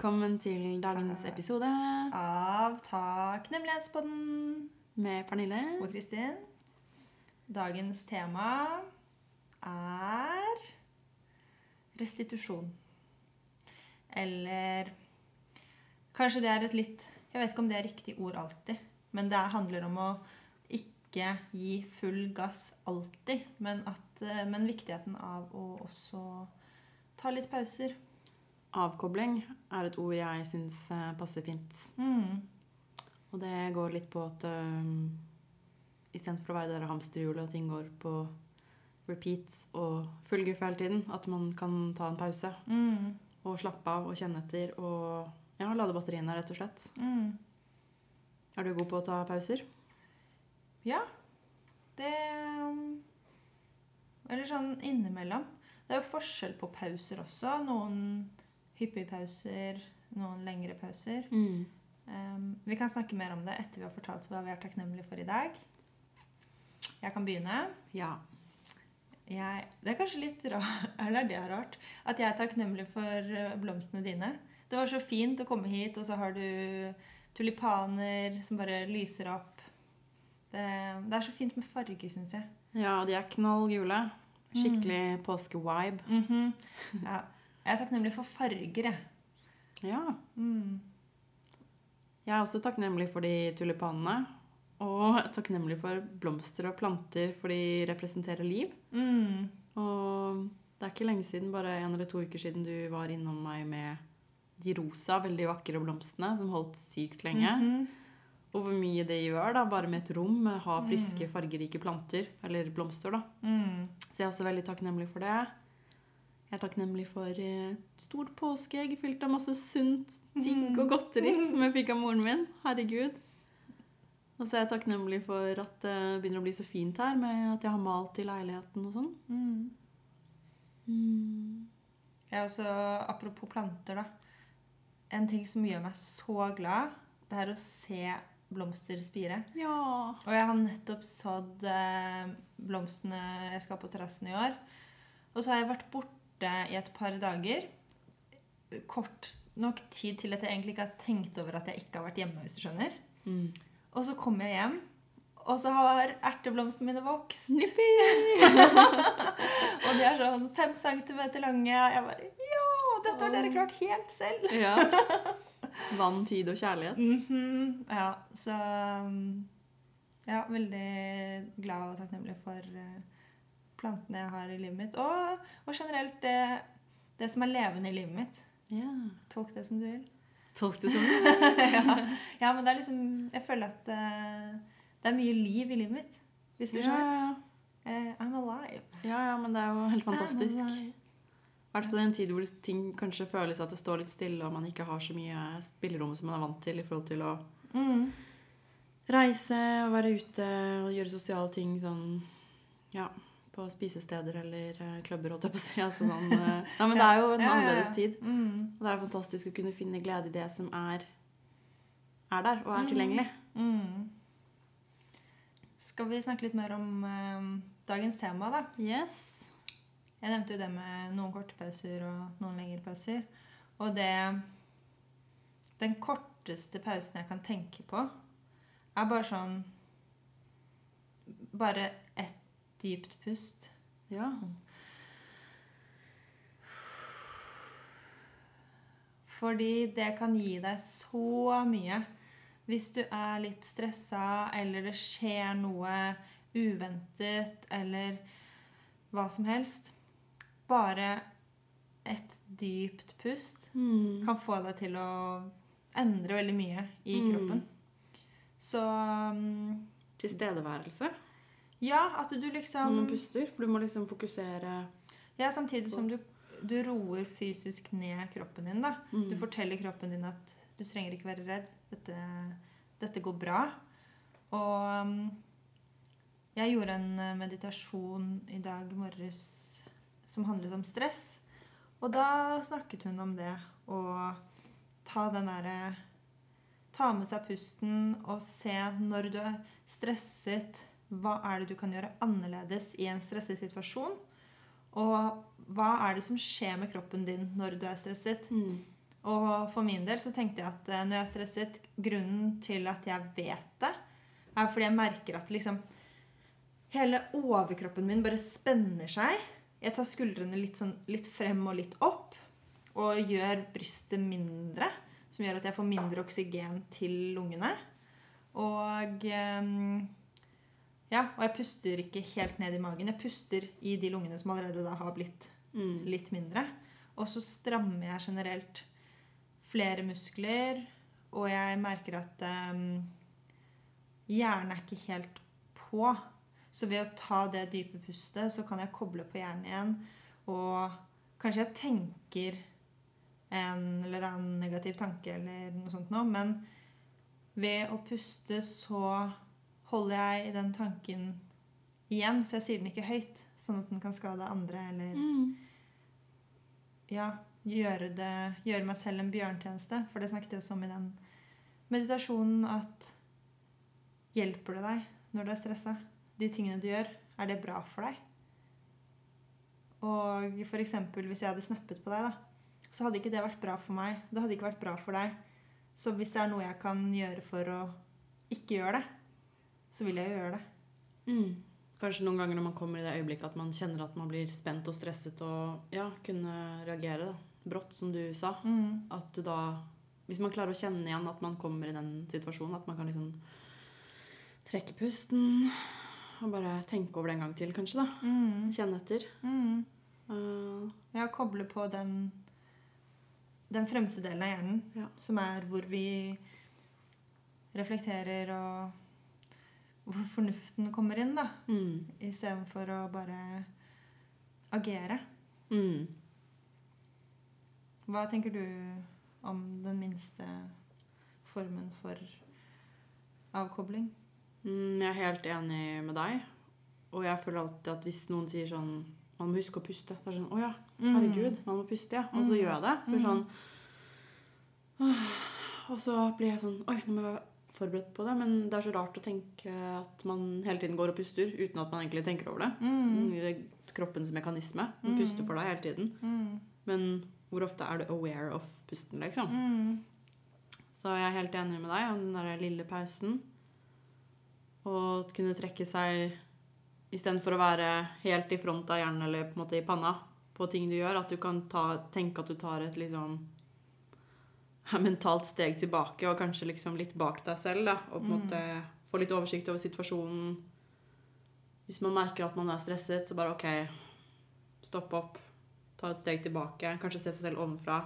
Velkommen til dagens episode Av Takknemlighetspodden med Pernille. og Kristin. Dagens tema er restitusjon. Eller Kanskje det er et litt Jeg vet ikke om det er riktig ord alltid. Men det handler om å ikke gi full gass alltid. Men, at, eh, men viktigheten av å også ta litt pauser. Avkobling er et ord jeg syns eh, passer fint. Mm. Og det går litt på at um, istedenfor å være det der hamsterhjulet og ting går på repeat og full guff hele tiden, at man kan ta en pause Mm. og slappe av og kjenne etter og ja, lade batteriene, rett og slett. Mm. Er du god på å ta pauser? Ja. Det um, Eller sånn innimellom. Det er jo forskjell på pauser også. Noen hyppige pauser, noen lengre pauser. Um, vi kan snakke mer om det etter vi har fortalt hva vi er takknemlige for i dag. Jeg kan begynne. Ja. Jeg, det er kanskje litt rart, eller det er rart, at jeg er takknemlig for eh, blomstene dine. Det var så fint å komme hit, og så har du tulipaner som bare lyser opp. Det, det er så fint med farger, syns jeg. ja, de er knall gule. Skikkelig påskevibe. Mm -hmm. ja. Jeg er takknemlig for farger, jeg. Ja. Mm. Jeg er også takknemlig for de tulipanene. Og takknemlig for blomster og planter, for de representerer liv. Mm. Og det er ikke lenge siden, bare en eller to uker siden, du var innom meg med de rosa, veldig vakre blomstene som holdt sykt lenge. Mhm. Og hvor mye det gjør, da, bare med et rom ha friske, fargerike planter. Eller blomster, da. Mm. Så jeg er også veldig takknemlig for det. Jeg er takknemlig for eh, et stort påskeegg fylt av masse sunt, digg og godteri som jeg fikk av moren min. Herregud. Og så er jeg takknemlig for at det begynner å bli så fint her, med at jeg har malt i leiligheten og sånn. Mm. Jeg er også, apropos planter, da. En ting som gjør meg så glad, det er å se blomster spire. Ja. Og jeg har nettopp sådd eh, blomstene jeg skal ha på terrassen i år. Og så har jeg vært borte i et par dager. Kort nok tid til at jeg egentlig ikke har tenkt over at jeg ikke har vært hjemme. hvis du skjønner. Mm. Og så kommer jeg hjem, og så har erteblomstene mine vokst. og de er sånn fem centimeter lange. Og jeg bare Ja! Dette har dere klart helt selv. ja. Vann, tid og kjærlighet. Mhm, Ja, så Ja, veldig glad og takknemlig for eh, plantene jeg har i livet mitt. Og, og generelt det, det som er levende i livet mitt. Ja. Tolk det som du vil. Tolk det som det. ja. ja, men det er liksom Jeg føler at uh, det er mye liv i livet mitt. Hvis du Ja, skjønner. ja. uh, I'm alive. ja, ja, men det er jo helt fantastisk. I hvert fall i en tid hvor ting kanskje føles at det står litt stille, og man ikke har så mye spillerom som man er vant til i forhold til å Mm. reise og være ute og gjøre sosiale ting sånn Ja, på spisesteder eller uh, klubber, holdt jeg på å si. Altså, sånn, eh, ja, men det er jo en Ja, annerledes tid. Mm. Og det er fantastisk å kunne finne glede i det som er, er der og er tilgjengelig. Mm. Skal vi snakke litt mer om uh, dagens tema, da? Yes. Jeg nevnte jo det med noen korte pauser og noen lengre pauser. Og det Den korteste pausen jeg kan tenke på, er bare sånn Bare dypt pust. Ja. Fordi det kan gi deg så mye. Hvis du er litt stressa, eller det skjer noe uventet, eller hva som helst. Bare et dypt pust Mm. kan få deg til å endre veldig mye i Mm. kroppen. Så um, Tilstedeværelse ja, at du når liksom man puster. For du må liksom fokusere Ja, samtidig som du, du roer fysisk ned kroppen din, da. Mm. Du forteller kroppen din at du trenger ikke være redd. Dette, dette går bra. Og um, jeg gjorde en eh, meditasjon i dag morges som handlet om stress. Og da snakket hun om det å ta den derre Ta med seg pusten og se når du er stresset, hva er det du kan gjøre annerledes i en stresset situasjon? Og hva er det som skjer med kroppen din når du er stresset? Mm. Og for min del så tenkte jeg at eh, når jeg er stresset, grunnen til at jeg vet det, er fordi jeg merker at liksom hele overkroppen min bare spenner seg. Jeg tar skuldrene litt, sånn, litt frem og litt opp og gjør brystet mindre. Som gjør at jeg får mindre oksygen til lungene. Og ehm, ja, og jeg puster ikke helt ned i magen. Jeg puster i de lungene som allerede da har blitt Mm. litt mindre. Og så strammer jeg generelt flere muskler, og jeg merker at um, hjernen er ikke helt på. Så ved å ta det dype pustet, så kan jeg koble på hjernen igjen. Og kanskje jeg tenker en eller annen negativ tanke eller noe sånt noe, men ved å puste så holder jeg den tanken igjen, så jeg sier den ikke høyt, sånn at den kan skade andre eller Mm. ja, gjøre, det, gjøre meg selv en bjørntjeneste. For det snakket jeg også om i den meditasjonen at hjelper det deg når du er stressa? De tingene du gjør, er det bra for deg? Og eksempel hvis jeg hadde snappet på deg, da, så hadde ikke det vært bra for meg. Det hadde ikke vært bra for deg. Så hvis det er noe jeg kan gjøre for å ikke gjøre det, så vil jeg jo gjøre det. Mm. Kanskje noen ganger når man kommer i det øyeblikket at man kjenner at man blir spent og stresset og ja, kunne reagere da. brått, som du sa. Mm. At du da Hvis man klarer å kjenne igjen at man kommer i den situasjonen, at man kan liksom trekke pusten og bare tenke over det en gang til, kanskje, da. Mm. Kjenne etter. Mm. Uh, Ja, koble på den, den fremste delen av hjernen, Ja. som er hvor vi reflekterer og hvor fornuften kommer inn, da. mm. Istedenfor å bare agere. Mm. Hva tenker du om den minste formen for avkobling? Mm, jeg er helt enig med deg. Og jeg føler alltid at hvis noen sier sånn Man må huske å puste. Det er sånn Å ja, herregud, man må puste, ja. Og så Mm. gjør jeg det. Så blir det Mm. sånn Og så blir jeg sånn Oi, nå må jeg forberedt på det. Men det er så rart å tenke at man hele tiden går og puster uten at man egentlig tenker over det. Mm. Det er kroppens mekanisme. Den Mm. puster for deg hele tiden. Mm. Men hvor ofte er du aware of pusten, liksom? Mm. Så jeg er helt enig med deg om den der lille pausen. Og kunne trekke seg istedenfor å være helt i front av hjernen eller på en måte i panna på ting du gjør, at du kan ta, tenke at du tar et liksom mentalt steg tilbake og kanskje liksom litt bak deg selv, da, og på en Mm. måte få litt oversikt over situasjonen. Hvis man merker at man er stresset, så bare OK, stopp opp, ta et steg tilbake, kanskje se seg selv ovenfra.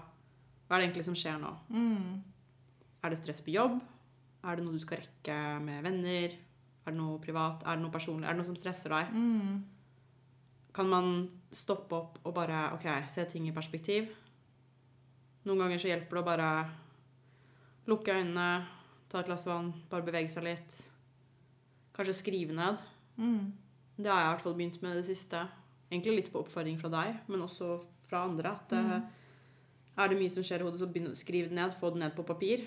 Hva er det egentlig som skjer nå? Mm. Er det stress på jobb? Er det noe du skal rekke med venner? Er det noe privat? Er det noe personlig? Er det noe som stresser deg? Mm. Kan man stoppe opp og bare ok, se ting i perspektiv? Noen ganger så hjelper det å bare lukke øynene, ta et glass vann, bare bevege seg litt. Kanskje skrive ned. Mm. Det har jeg i hvert fall begynt med i det siste. Egentlig litt på oppfordring fra deg, men også fra andre. At eh, Mm. er det mye som skjer i hodet, så begynn å skrive det ned. Få det ned på papir.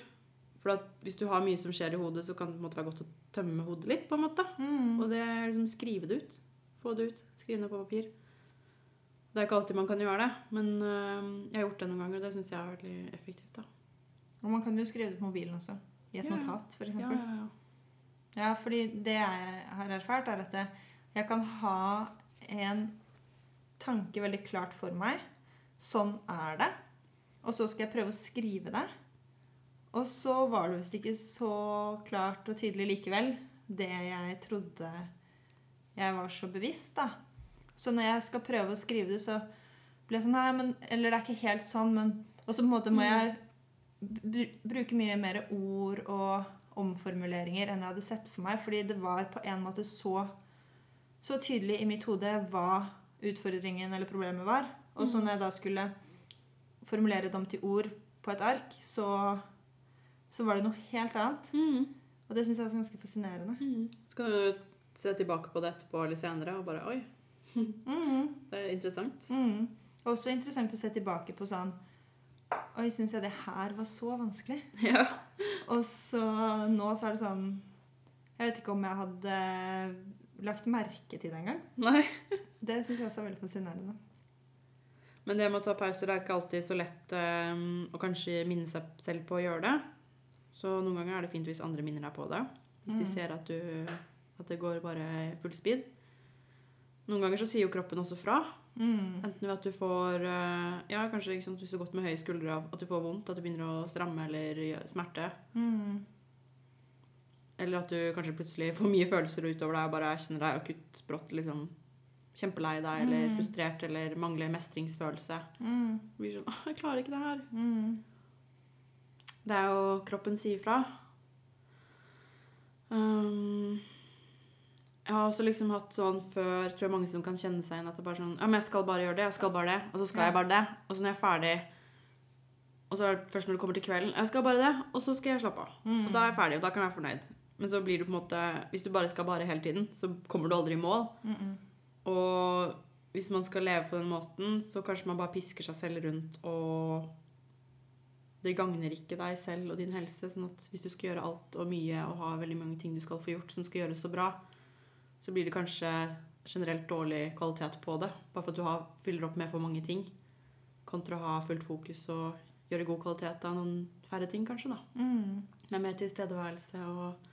For hvis du har mye som skjer i hodet, så kan det måte være godt å tømme hodet litt. på en måte. Mm. Og det er liksom skrive det ut. Få det ut. Skrive ned på papir. Det er ikke alltid man kan gjøre det, men øh, jeg har gjort det noen ganger, og det syns jeg er veldig effektivt. da. Og man kan jo skrive det på mobilen også. I et Ja, notat, f.eks. Ja, ja, ja. Ja, fordi det jeg har erfart, er at jeg, jeg kan ha en tanke veldig klart for meg. Sånn er det. Og så skal jeg prøve å skrive det. Og så var det visst ikke så klart og tydelig likevel, det jeg trodde jeg var så bevisst, da. Så når jeg skal prøve å skrive det, så blir jeg sånn Nei, men Eller det er ikke helt sånn, men Og så på en måte må jeg br bruke mye mer ord og omformuleringer enn jeg hadde sett for meg. Fordi det var på en måte så, så tydelig i mitt hode hva utfordringen eller problemet var. Og så når jeg da skulle formulere det om til ord på et ark, så, så var det noe helt annet. Mm. Og det syns jeg er ganske fascinerende. Mm. Så kan du se tilbake på det etterpå eller senere og bare Oi, Mm. det er interessant. Mm. Også interessant å se tilbake på sånn Oi, syns jeg det her var så vanskelig? Ja. Og så nå så er det sånn Jeg vet ikke om jeg hadde lagt merke til det engang. Det syns jeg også er veldig fascinerende. Men det med å ta pauser er ikke alltid så lett um, å kanskje minne seg selv på å gjøre det. Så noen ganger er det fint hvis andre minner deg på det. Hvis de Mm. ser at, du, at det går bare full speed. Noen ganger så sier jo kroppen også fra. Mm. Enten ved at du får eh, Ja, kanskje sant, hvis du har gått med høye skuldre, at du får vondt, at du begynner å stramme eller gjøre smerte. Mm. Eller at du kanskje plutselig får mye følelser utover deg og bare kjenner deg akutt brått liksom kjempelei deg eller Mm. frustrert eller mangler mestringsfølelse. Mm. Du blir sånn 'Jeg klarer ikke det her'. Mm. Det er jo kroppen sier fra. Um, jeg har også liksom hatt sånn før Tror jeg mange som kan kjenne seg igjen at det bare sånn Ja, men jeg skal bare gjøre det, jeg skal bare det, og så skal Ja. jeg bare det. Og så når jeg er ferdig Og så er det først når det kommer til kvelden Jeg skal bare det, og så skal jeg slappe av. Mm. Og da er jeg ferdig, og da kan jeg være fornøyd. Men så blir du på en måte Hvis du bare skal bare hele tiden, så kommer du aldri i mål. Mm-mm. Og hvis man skal leve på den måten, så kanskje man bare pisker seg selv rundt, og det gagner ikke deg selv og din helse. sånn at hvis du skal gjøre alt og mye og ha veldig mange ting du skal få gjort som skal gjøres så bra, så blir det kanskje generelt dårlig kvalitet på det. Bare for at du har, fyller opp med for mange ting. Kontra å ha fullt fokus og gjøre god kvalitet av noen færre ting, kanskje. da. Mm. Med mer tilstedeværelse og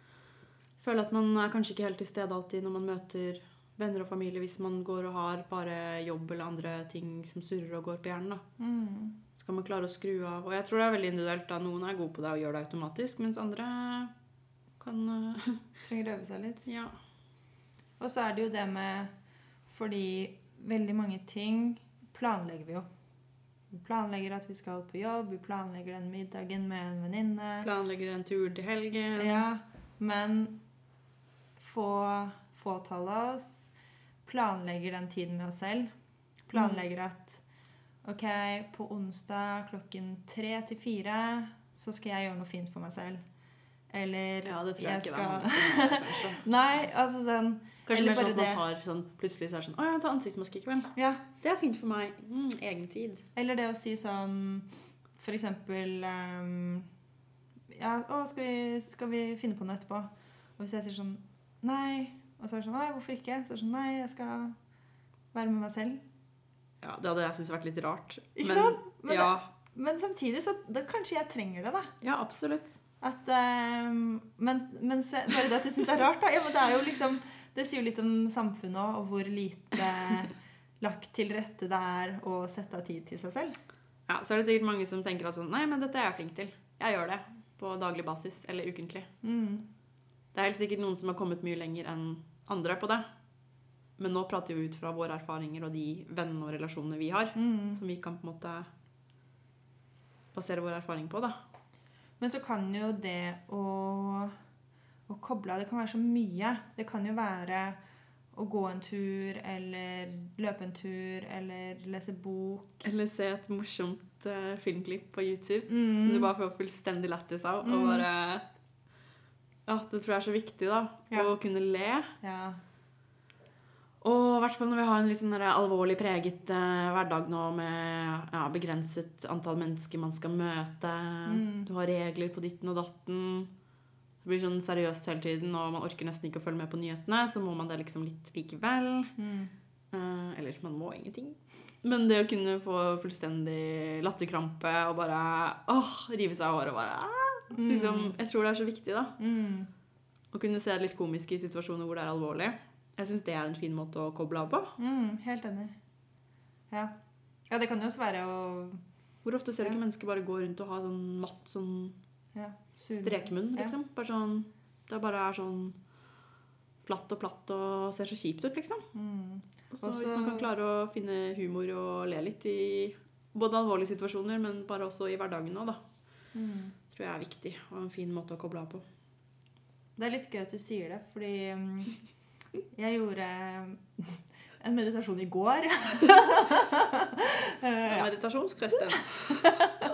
føle at man er kanskje ikke helt til stede alltid når man møter venner og familie hvis man går og har bare jobb eller andre ting som surrer og går på hjernen. da. Mm. kan man klare å skru av. Og jeg tror det er veldig individuelt. da. Noen er gode på det og gjør det automatisk, mens andre kan eh, Trenger å øve seg litt. Ja. Og så er det jo det med Fordi veldig mange ting planlegger vi jo. Vi planlegger at vi skal på jobb, vi planlegger den middagen med en venninne. Planlegger en tur til helgen. Ja, men få fåtall av oss planlegger den tiden med oss selv. Planlegger at ok, på onsdag klokken tre til fire så skal jeg gjøre noe fint for meg selv. Eller Ja, det tror jeg, ikke det er mange som gjør. Nei, altså sånn Kanskje mer sånn at man tar sånn Plutselig så er det sånn Å, ja, ta ansiktsmaske i kveld. Ja. Det er fint for meg. Mm, egen tid. Eller det å si sånn For eksempel um, Ja, å, skal vi, skal vi finne på noe etterpå? Og hvis jeg sier sånn Nei. Og så er det sånn Nei, hvorfor ikke? Så er det sånn Nei, jeg skal være med meg selv. Ja, Det hadde jeg syntes vært litt rart. Ikke men, sant? Men, ja, men samtidig så da kanskje jeg trenger det, da. ja, absolutt. At, um, men, men bare det at du syns det er rart, da. Ja, men det er jo liksom Det sier jo litt om samfunnet òg, og hvor lite lagt til rette det er å sette av tid til seg selv. Ja, Så er det sikkert mange som tenker at sånn Nei, men dette er jeg flink til. Jeg gjør det på daglig basis eller ukentlig. Mm. Det er helt sikkert noen som har kommet mye lenger enn andre på det. Men nå prater vi ut fra våre erfaringer og de vennene og relasjonene vi har. Mm. Som vi kan på en måte basere vår erfaring på, da. Men så kan jo det å, å koble av Det kan være så mye. Det kan jo være å gå en tur, eller løpe en tur, eller lese bok. Eller se et morsomt uh, filmklipp på YouTube Mm. som du bare får fullstendig lættis av. Og Mm. bare Ja, det tror jeg er så viktig, da. Ja. Å kunne le. Ja. Og i hvert fall når vi har en litt sånn alvorlig preget uh, hverdag nå med ja, begrenset antall mennesker man skal møte. Mm. Du har regler på ditten og datten. Det blir sånn seriøst hele tiden, og man orker nesten ikke å følge med på nyhetene. Så må man det liksom litt likevel. Mm. Uh, eller man må ingenting. Men det å kunne få fullstendig latterkrampe og bare åh, rive seg av håret og bare ah, Mm. liksom, Jeg tror det er så viktig, da. Mm. Å kunne se det litt komisk i situasjoner hvor det er alvorlig. Jeg syns det er en fin måte å koble av på. Mm. Helt enig. Ja. ja, det kan jo også være å Hvor ofte ser du Ja. ikke mennesker bare gå rundt og ha sånn matt sånn ja, strekmunn, liksom? Bare sånn Det bare er sånn flatt og platt og ser så kjipt ut, liksom. Mm. Og så Også- hvis man kan klare å finne humor og le litt i både alvorlige situasjoner, men bare også i hverdagen òg, da. Mm. Tror jeg er viktig og en fin måte å koble av på. Det er litt gøy at du sier det, fordi mm, jeg gjorde en meditasjon i går. Eh, ja. Meditasjonskristen.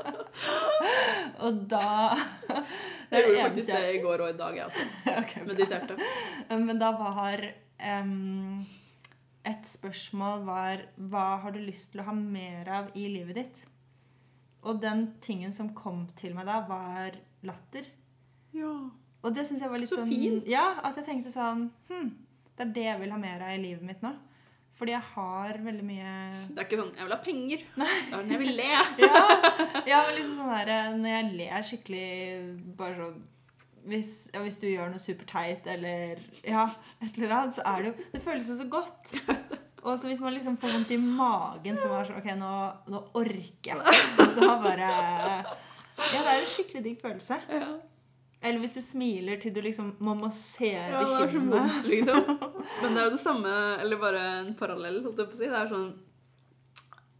Og da Jeg gjorde faktisk det i går og i dag, jeg også. Okay. Mediterte. Men da var um, Et spørsmål var Hva har du lyst til å ha mer av i livet ditt? Og den tingen som kom til meg da, var latter. Ja. Og det syns jeg var litt Så sånn fint. Ja, at jeg tenkte sånn hm, Det er det jeg vil ha mer av i livet mitt nå. Fordi jeg har veldig mye Det er ikke sånn 'jeg vil ha penger'. Det er sånn 'jeg vil le'. Ja, ja men liksom sånn her når jeg ler skikkelig bare sånn hvis, ja, hvis du gjør noe superteit eller ja, et eller annet, så er det jo Det føles jo så godt. Og så hvis man liksom får vondt i magen for man er sånn Ok, nå, nå orker jeg. Da bare Ja, det er en skikkelig digg følelse. Ja. Eller hvis du smiler til du liksom må massere Ja, vondt, liksom. Men det er jo det samme, eller bare en parallell, holdt jeg på å si. Det er sånn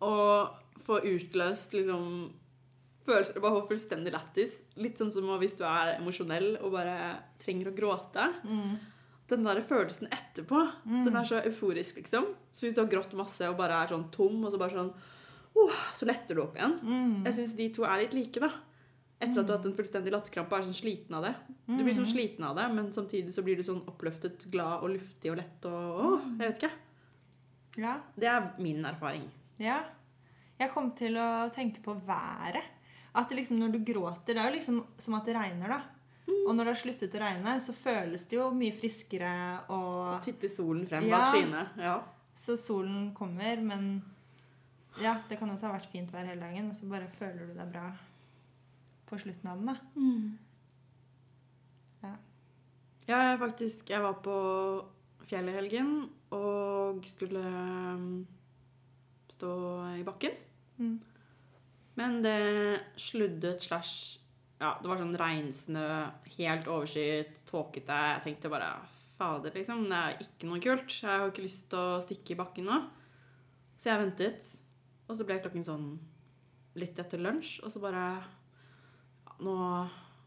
å få utløst liksom følelser Bare få fullstendig lættis. Litt sånn som hvis du er emosjonell og bare trenger å gråte. Mm. Den der følelsen etterpå, den er så euforisk, liksom. Så hvis du har grått masse og bare er sånn tom, og så bare sånn oh, Så letter du opp igjen. Mm. Jeg syns de to er litt like, da. Etter at du har hatt en fullstendig latterkrampe og er sånn sliten av det. Du blir sånn sliten av det, men samtidig så blir du sånn oppløftet, glad og luftig og lett og åh, jeg vet ikke. Ja. Det er min erfaring. Ja. Jeg kom til å tenke på været. At liksom når du gråter Det er jo liksom som at det regner, da. Og når det har sluttet å regne, så føles det jo mye friskere og Titte solen frem Ja. bak skyene. Ja. Så solen kommer, men ja, det kan også ha vært fint vær hele dagen, og så bare føler du deg bra på slutten av den, da. Ja. Ja, jeg faktisk Jeg var på fjellet i helgen og skulle um, stå i bakken. Mm. Men det sluddet slash Ja, det var sånn regnsnø, helt overskyet, tåkete. Jeg tenkte bare Fader, liksom. Det er ikke noe kult. Jeg har ikke lyst til å stikke i bakken nå. Så jeg ventet. Og så ble klokken sånn litt etter lunsj, og så bare Nå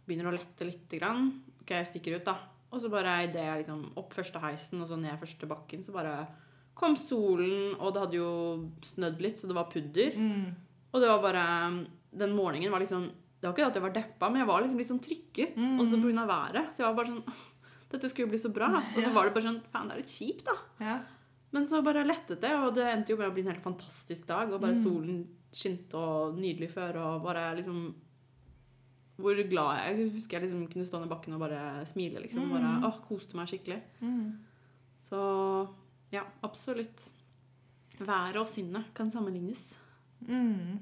begynner det å lette lite grann. Ok, jeg stikker ut, da. Og så bare idet jeg liksom opp første heisen og så ned første bakken, så bare kom solen, og det hadde jo snødd litt, så det var pudder. Mm. Og det var bare Den morgenen var liksom Det var ikke det at jeg var deppa, men jeg var liksom litt sånn trykket. Mm. Også av været. Så jeg var bare sånn Dette skulle jo bli så bra. Og så var det bare sånn Faen, det er litt kjipt, da. Ja. Men så bare lettet det, og det endte jo med å bli en helt fantastisk dag. Og bare Mm. solen skinte og nydelig før, og bare liksom Hvor glad jeg Jeg husker jeg liksom kunne stå ned bakken og bare smile, liksom. Bare Mm. åh, koste meg skikkelig. Mm. Så ja, absolutt. Været og sinnet kan sammenlignes. Mm.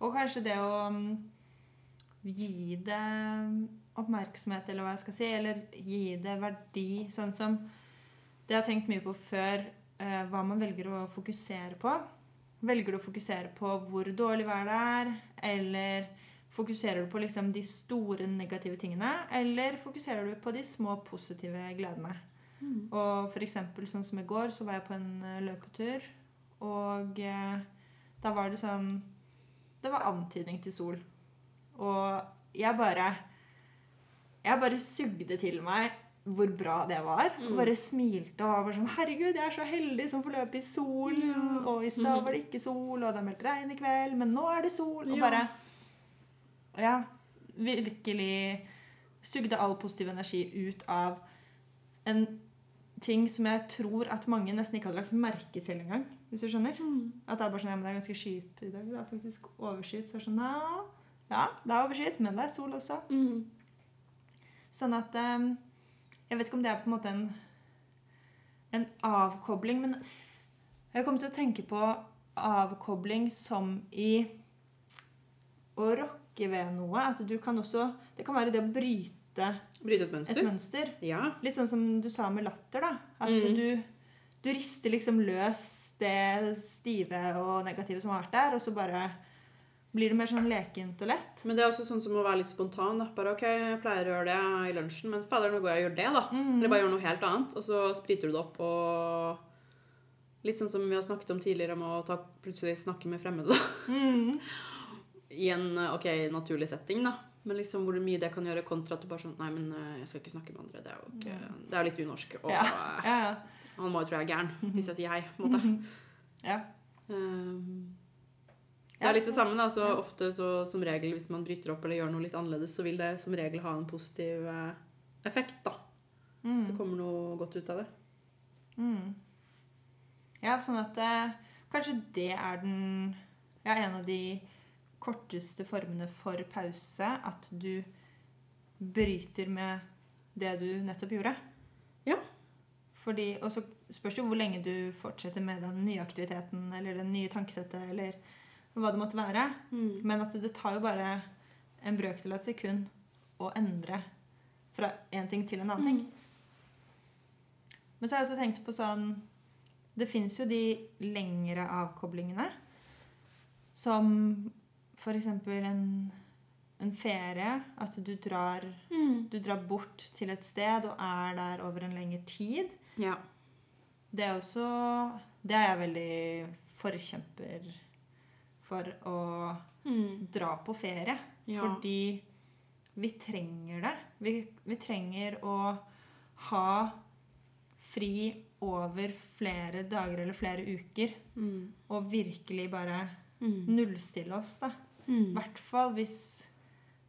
Og kanskje det å mm, gi det oppmerksomhet, eller hva jeg skal si, eller gi det verdi, sånn som Det jeg har tenkt mye på før, eh, hva man velger å fokusere på. Velger du å fokusere på hvor dårlig vær det er, eller fokuserer du på liksom de store negative tingene, eller fokuserer du på de små positive gledene? Og for eksempel sånn som i går, så var jeg på en eh, løpetur, og eh, da var det sånn Det var antydning til sol. Og jeg bare Jeg bare sugde til meg hvor bra det var. Og Mm. bare smilte og var sånn Herregud, jeg er så heldig som får løpe i sol. Og i stad var det ikke sol, og det er meldt regn i kveld, men nå er det sol. Og Ja. bare Ja, virkelig sugde all positiv energi ut av en ting som jeg tror at mange nesten ikke hadde lagt merke til engang. Hvis du skjønner? At det er bare sånn, ja, men det er ganske skyet i dag. Det er faktisk overskyet. Så er det sånn, ja, ja, det er overskyet, men det er sol også. Mm. Sånn at um, Jeg vet ikke om det er på en måte en, en avkobling, men jeg kommer til å tenke på avkobling som i å rokke ved noe. At du kan også Det kan være det å bryte Bryte et et mønster? mønster. Ja. Litt sånn som du sa med latter, da. At Mm. du, du rister liksom løs det stive og negative som har vært der, og så bare blir det mer sånn lekent og lett. Men det er også sånn som å være litt spontan. Da. Bare OK, jeg pleier å gjøre det i lunsjen, men fader, nå går jeg og gjør det, da. Eller bare gjør noe helt annet, og så spriter du det opp og Litt sånn som vi har snakket om tidligere, om å ta, plutselig snakke med fremmede, da. Mm. I en OK, naturlig setting, da. Men liksom hvor mye det kan gjøre, kontra at du bare sånn Nei, men eh, jeg skal ikke snakke med andre. Det er jo ikke Det er litt unorsk. Og Ja. eh, Ja, ja. han må jo tro jeg er gæren hvis jeg sier hei, på en måte. ja. Um, det er litt det samme. da, så. Ofte så, som regel hvis man bryter opp eller gjør noe litt annerledes, så vil det som regel ha en positiv eh, effekt. da. Mm. Det kommer noe godt ut av det. Mm. Ja, sånn at det, kanskje det er den Ja, en av de korteste formene for pause. At du bryter med det du nettopp gjorde. Ja. Fordi, og så spørs det jo hvor lenge du fortsetter med den nye aktiviteten eller det nye tankesettet eller hva det måtte være. Mm. Men at det, tar jo bare en brøkdel av et sekund å endre fra én ting til en annen ting. Men så har jeg også tenkt på sånn Det fins jo de lengre avkoblingene. Som f.eks. En, en ferie. At du drar, Mm. du drar bort til et sted og er der over en lengre tid. Ja. Det er også Det er jeg veldig forkjemper for å Mm. dra på ferie. Ja. Fordi vi trenger det. Vi, vi trenger å ha fri over flere dager eller flere uker. Mm. Og virkelig bare Mm. nullstille oss, da. I Mm. hvert fall hvis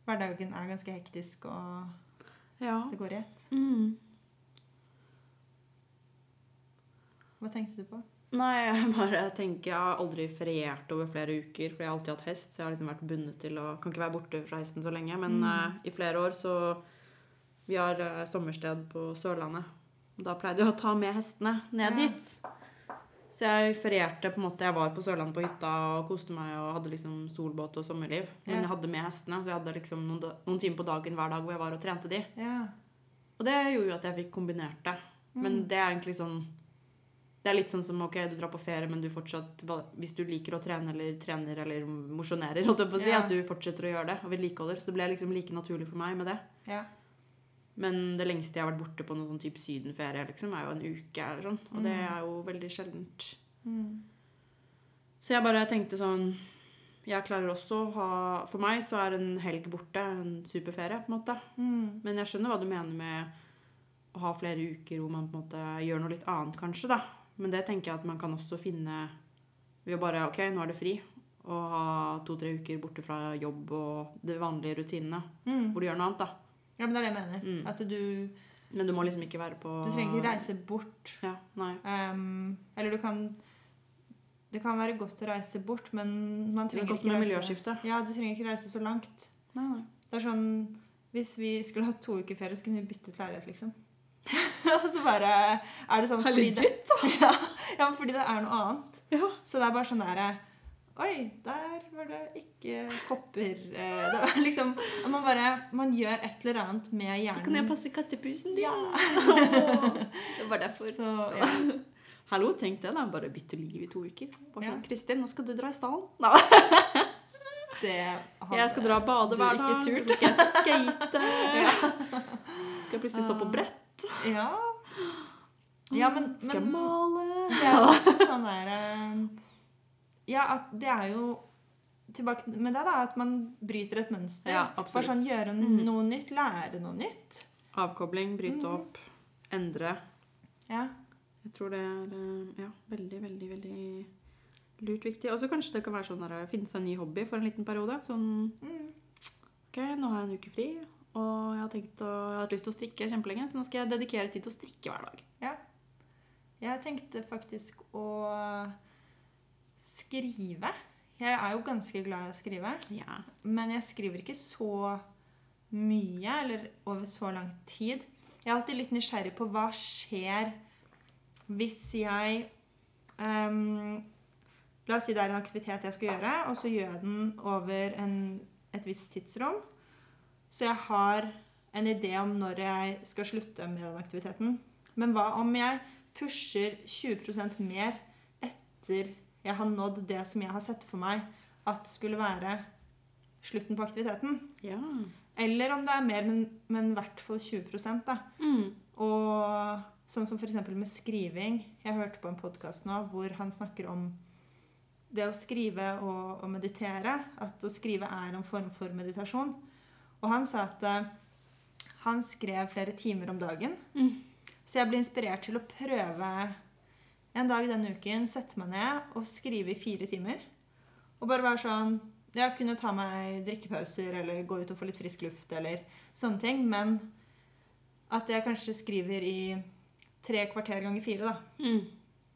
hverdagen er ganske hektisk og Ja. det går i ett. Mm. Hva tenkte du på? Nei, jeg bare tenker Jeg har aldri feriert over flere uker, for jeg har alltid hatt hest. Så jeg har liksom vært bundet til å Kan ikke være borte fra hesten så lenge. Men Mm. uh, i flere år så Vi har uh, sommersted på Sørlandet. Da pleide jeg å ta med hestene ned Ja. dit. Så jeg ferierte på en måte Jeg var på Sørlandet på hytta og koste meg og hadde liksom solbåt og sommerliv. Men Ja. jeg hadde med hestene, så jeg hadde liksom noen, noen timer på dagen hver dag hvor jeg var og trente de. Ja. Og det gjorde jo at jeg fikk kombinert det. Men Mm. det er egentlig sånn Det er litt sånn som ok, du drar på ferie, men du fortsatt Hvis du liker å trene eller trener eller mosjonerer, holdt jeg på å si, Ja. at du fortsetter å gjøre det og vedlikeholder. Så det ble liksom like naturlig for meg med det. ja. Men det lengste jeg har vært borte på noen sånn type sydenferie, liksom, er jo en uke eller sånn. Og det Mm. er jo veldig sjeldent. Mm. Så jeg bare tenkte sånn Jeg klarer også å ha For meg så er en helg borte en superferie, på en måte. Mm. Men jeg skjønner hva du mener med å ha flere uker hvor man på en måte gjør noe litt annet, kanskje. da. Men det tenker jeg at man kan også finne ved å bare OK, nå er det fri. Og ha to-tre uker borte fra jobb og de vanlige rutinene Mm. hvor du gjør noe annet. da. Ja, men det er det jeg mener. Mm. At du, Men du må liksom ikke være på du trenger ikke reise bort. Ja, nei. Um, eller du kan Det kan være godt å reise bort, men man er trenger godt ikke med reise miljøskifte. Ja, du trenger ikke reise så langt. Nei, nei. Det er sånn Hvis vi skulle hatt to uker ferie, så kunne vi byttet leilighet, liksom. Og så bare er det sånn fordi det, ja, ja, fordi det er noe annet. Ja. Så det er bare sånn derre Oi, der var det ikke kopper eh, Det var liksom Man bare Man gjør et eller annet med hjernen. Så kan jeg passe kattepusen din. Ja. det var derfor. Så, ja. Hallo, tenk det, da. Bare bytte liv i to uker. Bare Ja. sånn, Kristin, nå skal du dra i stallen. Hadde Jeg skal dra og bade hver dag, så skal jeg skate. Skal jeg plutselig stå på brett. Ja. Ja, men, Skal jeg men male. det er også sånn der eh, Ja, at det er jo Tilbake med det, da. At man bryter et mønster. Ja, Bare absolutt. sånn gjøre noe noe nytt. Lære noe nytt. Avkobling, bryte mm. opp, endre. Ja. Jeg tror det er eh, ja, veldig, veldig, veldig lurt viktig. Og så kanskje det kan være sånn å finne seg en ny hobby for en liten periode. Sånn Mm. OK, nå har jeg en uke fri, og jeg har tenkt å, jeg har hatt lyst til å strikke kjempelenge, så nå skal jeg dedikere tid til å strikke hver dag. Ja. Jeg tenkte faktisk å skrive. Jeg er jo ganske glad i å skrive. Ja. Men jeg skriver ikke så mye, eller over så lang tid. Jeg er alltid litt nysgjerrig på hva skjer hvis jeg um, La oss si det er en aktivitet jeg skal gjøre, og så gjør jeg den over en, et visst tidsrom. Så jeg har en idé om når jeg skal slutte med den aktiviteten. Men hva om jeg pusher 20% mer etter jeg har nådd det som jeg har sett for meg at skulle være slutten på aktiviteten? ja. Eller om det er mer, men, men i hvert fall 20 da. Mm. Og sånn som f.eks. med skriving. Jeg hørte på en podkast nå hvor han snakker om det å skrive og, og meditere. At å skrive er en form for meditasjon. Og han sa at uh, han skrev flere timer om dagen. Mm. Så jeg ble inspirert til å prøve en dag denne uken, sette meg ned og skrive i fire timer. Og bare være sånn Jeg kunne ta meg drikkepauser eller gå ut og få litt frisk luft eller sånne ting. Men at jeg kanskje skriver i tre kvarter ganger fire, da. Mm.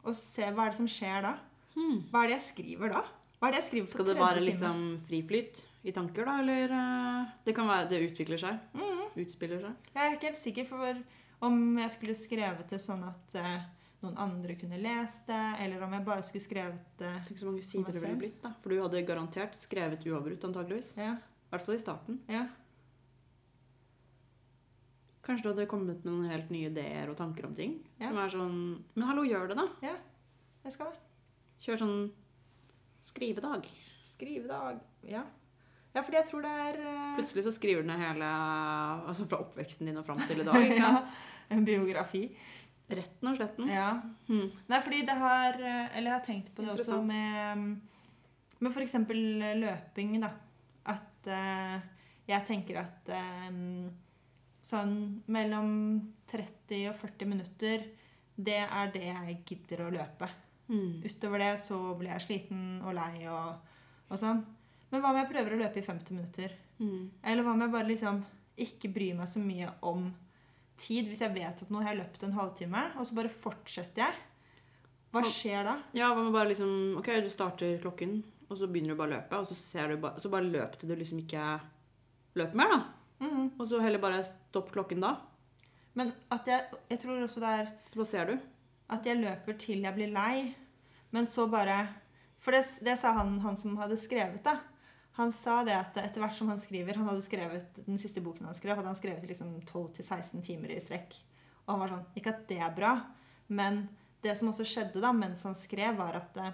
Og se hva er det som skjer da. Mm. Hva er det jeg skriver da? Hva er det jeg skriver på Skal det være liksom friflyt i tanker, da, eller eh, Det kan være det utvikler seg? Mm. Utspiller seg? Jeg er ikke helt sikker, for Om jeg skulle skrevet det sånn at eh, noen andre kunne lest det, eller om jeg bare skulle skrevet det Tenk så mange sider det ville blitt. da. For du hadde garantert skrevet uavbrutt, antageligvis. Ja. I hvert fall i starten. ja. Kanskje du hadde kommet med noen helt nye ideer og tanker om ting. Ja. Som er sånn Men hallo, gjør det, da. Ja, Jeg skal det. Kjør sånn skrivedag. Skrivedag. Ja. ja, fordi jeg tror det er uh... Plutselig så skriver du ned hele Altså fra oppveksten din og fram til i dag. ikke sant? en biografi. Retten og sletten. Ja. Hmm. Nei, fordi det har eh, Eller jeg har tenkt på det også med Med f.eks. løping, da. At uh, jeg tenker at um, sånn mellom 30 og 40 minutter, det er det jeg gidder å løpe. Hmm. Utover det så blir jeg sliten og lei og, og sånn. Men hva om jeg prøver å løpe i 50 minutter? Hmm. Eller hva om jeg bare liksom ikke bryr meg så mye om tid? Hvis jeg vet at nå har jeg løpt en halvtime, og så bare fortsetter jeg. Hva skjer da? Ja, hva med bare liksom Ok, du starter klokken, og så begynner du bare å løpe, og så ser du bare Så bare løp til du liksom ikke løper mer, da. Mhm. Og så heller bare stopp klokken da. Men at jeg, jeg tror også det er Hva ser du. at jeg løper til jeg blir lei, men så bare For det, det sa han, han som hadde skrevet, da. Han sa det at etter hvert som han skriver Han hadde skrevet den siste boken han skrev, hadde han skrevet liksom 12-16 timer i strekk. Og han var sånn Ikke at det er bra, men det som også skjedde da mens han skrev, var at eh,